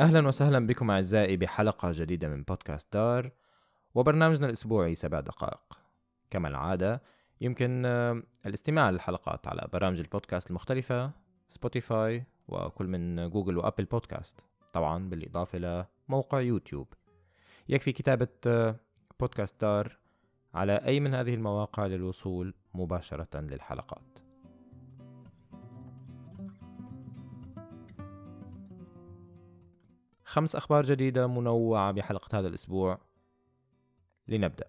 أهلا وسهلا بكم أعزائي بحلقة جديدة من بودكاست دار وبرنامجنا الأسبوعي سبع دقائق. كما العادة يمكن آه، الاستماع للحلقات على برامج البودكاست المختلفة سبوتيفاي وكل من جوجل وأبل بودكاست طبعا بالإضافة لموقع يوتيوب. يكفي كتابة آه، بودكاست دار على أي من هذه المواقع للوصول مباشرة للحلقات. خمس أخبار جديدة منوعة بحلقة هذا الأسبوع. لنبدأ.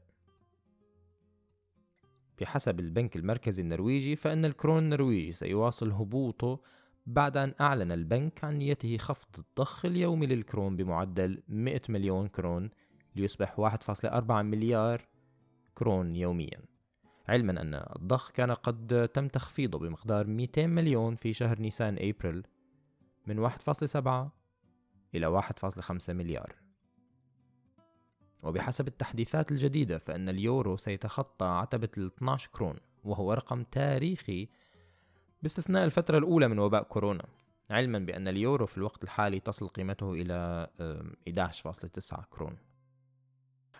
بحسب البنك المركزي النرويجي فإن الكرون النرويجي سيواصل هبوطه بعد أن أعلن البنك عن نيته خفض الضخ اليومي للكرون بمعدل 100 مليون كرون ليصبح 1.4 مليار كرون يوميا. علما أن الضخ كان قد تم تخفيضه بمقدار 200 مليون في شهر نيسان أبريل من 1.7 إلى 1.5 مليار. وبحسب التحديثات الجديدة فإن اليورو سيتخطى عتبة ال 12 كرون وهو رقم تاريخي باستثناء الفترة الأولى من وباء كورونا علما بأن اليورو في الوقت الحالي تصل قيمته إلى 11.9 كرون.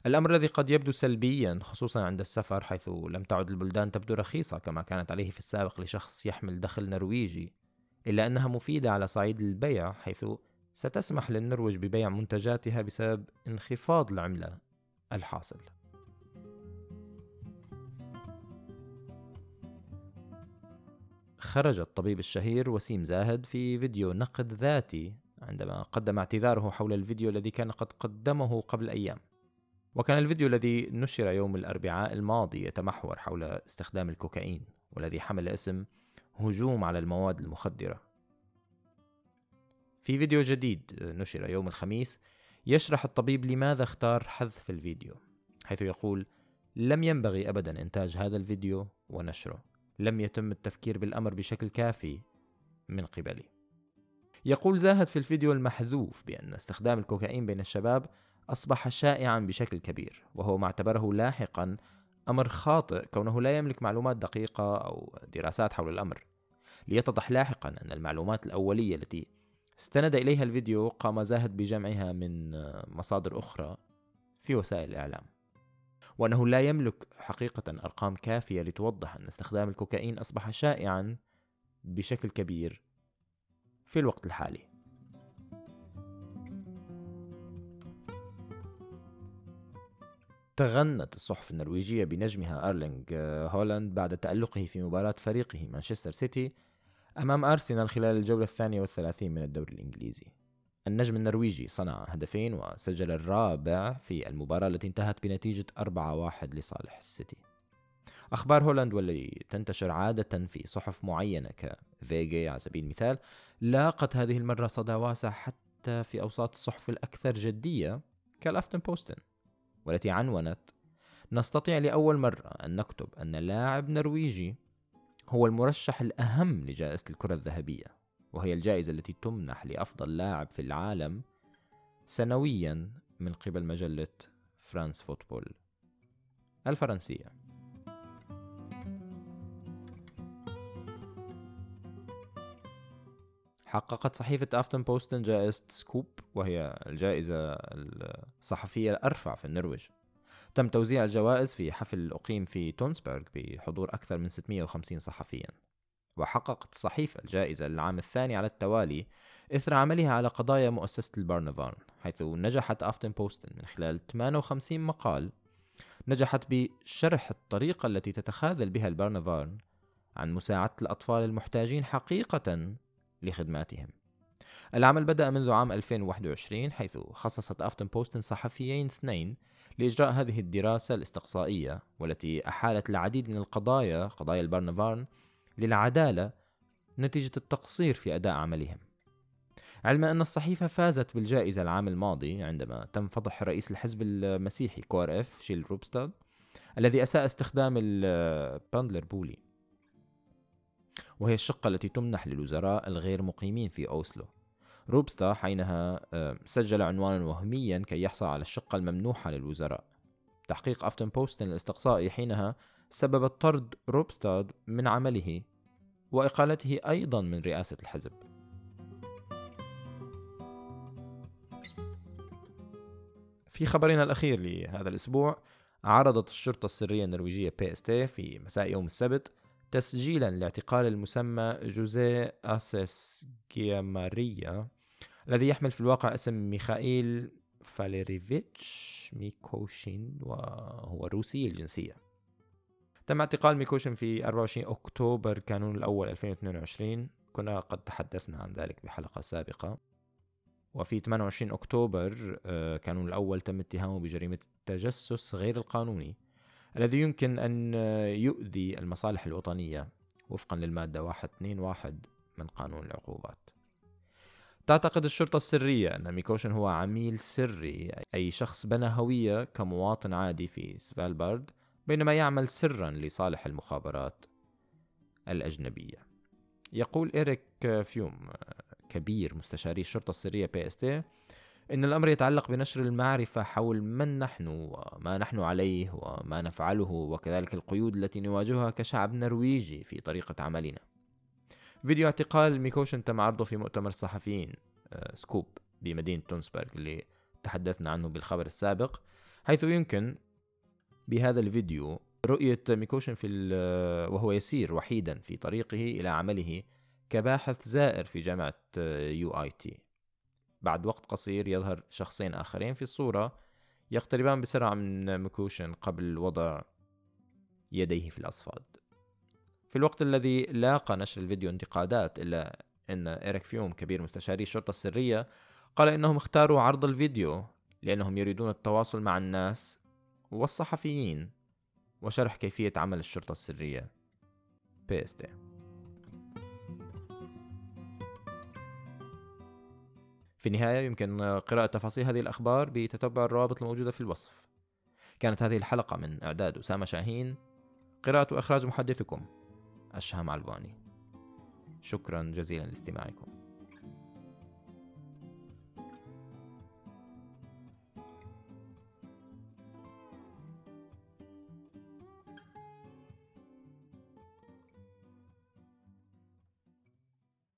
الأمر الذي قد يبدو سلبيا خصوصا عند السفر حيث لم تعد البلدان تبدو رخيصة كما كانت عليه في السابق لشخص يحمل دخل نرويجي إلا أنها مفيدة على صعيد البيع حيث ستسمح للنرويج ببيع منتجاتها بسبب انخفاض العملة الحاصل. خرج الطبيب الشهير وسيم زاهد في فيديو نقد ذاتي عندما قدم اعتذاره حول الفيديو الذي كان قد قدمه قبل أيام. وكان الفيديو الذي نشر يوم الأربعاء الماضي يتمحور حول استخدام الكوكايين والذي حمل اسم هجوم على المواد المخدرة. في فيديو جديد نشر يوم الخميس يشرح الطبيب لماذا اختار حذف الفيديو حيث يقول لم ينبغي ابدا إنتاج هذا الفيديو ونشره لم يتم التفكير بالأمر بشكل كافي من قبلي. يقول زاهد في الفيديو المحذوف بأن استخدام الكوكايين بين الشباب أصبح شائعا بشكل كبير وهو ما اعتبره لاحقا أمر خاطئ كونه لا يملك معلومات دقيقة أو دراسات حول الأمر. ليتضح لاحقا أن المعلومات الأولية التي استند إليها الفيديو قام زاهد بجمعها من مصادر أخرى في وسائل الإعلام. وأنه لا يملك حقيقة أرقام كافية لتوضح أن استخدام الكوكايين أصبح شائعا بشكل كبير في الوقت الحالي. تغنت الصحف النرويجية بنجمها أرلينغ هولاند بعد تألقه في مباراة فريقه مانشستر سيتي أمام أرسنال خلال الجولة الثانية والثلاثين من الدوري الإنجليزي. النجم النرويجي صنع هدفين وسجل الرابع في المباراة التي انتهت بنتيجة 4-1 لصالح السيتي. أخبار هولاند والتي تنتشر عادة في صحف معينة كفيجي على سبيل المثال لاقت هذه المرة صدى واسع حتى في أوساط الصحف الأكثر جدية كال Aftenposten والتي عنونت نستطيع لأول مرة أن نكتب أن لاعب نرويجي هو المرشح الأهم لجائزة الكرة الذهبية وهي الجائزة التي تمنح لأفضل لاعب في العالم سنويا من قبل مجلة فرانس فوتبول الفرنسية. حققت صحيفة Aftenposten جائزة SKUP وهي الجائزة الصحفية الأرفع في النرويج. تم توزيع الجوائز في حفل أقيم في تونسبرغ بحضور أكثر من 650 صحفيا وحققت الصحيفة الجائزة للعام الثاني على التوالي إثر عملها على قضايا مؤسسة ال barnevern حيث نجحت Aftenposten من خلال 58 مقال. نجحت بشرح الطريقة التي تتخاذل بها ال barnevern عن مساعدة الأطفال المحتاجين حقيقة لخدماتهم. العمل بدأ منذ عام 2021 حيث خصصت Aftenposten صحفيين اثنين لإجراء هذه الدراسة الاستقصائية والتي أحالت العديد من القضايا قضايا ال barnevern للعدالة نتيجة التقصير في أداء عملهم. علما أن الصحيفة فازت بالجائزة العام الماضي عندما تم فضح رئيس الحزب المسيحي KrF شيل روبستاد الذي أساء استخدام ال pendlerbolig. وهي الشقة التي تمنح للوزراء الغير مقيمين في أوسلو. روبستاد حينها آه، سجل عنوانا وهميا كي يحصل على الشقة الممنوحة للوزراء. تحقيق Aftenposten الاستقصائي حينها سبب طرد روبستاد من عمله وإقالته أيضا من رئاسة الحزب. في خبرنا الأخير لهذا الأسبوع عرضت الشرطة السرية النرويجية PST مساء يوم السبت تسجيلا لاعتقال المسمى جوزيه أسيس جياماريا الذي يحمل في الواقع اسم ميخائيل فاليريفيتش ميكوشين وهو روسي الجنسية. تم اعتقال ميكوشين في 24 أكتوبر كانون الأول 2022 كنا قد تحدثنا عن ذلك بحلقة سابقة. وفي 28 أكتوبر آه، كانون الأول تم اتهامه بجريمة التجسس غير القانوني الذي يمكن أن يؤذي المصالح الوطنية وفقا للمادة 121 من قانون العقوبات. تعتقد الشرطة السرية أن ميكوشن هو عميل سري أي شخص بنى هوية كمواطن عادي في سفالبارد بينما يعمل سرا لصالح المخابرات الأجنبية. يقول إيريك فيوم كبير مستشاري الشرطة السرية PST إن الأمر يتعلق بنشر المعرفة حول من نحن وما نحن عليه وما نفعله وكذلك القيود التي نواجهها كشعب نرويجي في طريقة عملنا. فيديو اعتقال ميكوشن تم عرضه في مؤتمر الصحفيين آه، SKUP بمدينة تونسبرغ اللي تحدثنا عنه بالخبر السابق حيث يمكن بهذا الفيديو رؤية ميكوشن في وهو يسير وحيدا في طريقه إلى عمله كباحث زائر في جامعة UiT. بعد وقت قصير يظهر شخصين آخرين في الصورة يقتربان بسرعة من ميكوشن قبل وضع يديه في الأصفاد. في الوقت الذي لاقى نشر الفيديو انتقادات إلا أن إيريك فيوم كبير مستشاري الشرطة السرية قال إنهم اختاروا عرض الفيديو لأنهم يريدون التواصل مع الناس والصحفيين وشرح كيفية عمل الشرطة السرية. PST في النهاية يمكن قراءة تفاصيل هذه الأخبار بتتبع الروابط الموجودة في الوصف. كانت هذه الحلقة من إعداد أسامة شاهين. قراءة وإخراج محدثكم الشهم علباني شكرا جزيلا لاستماعكم.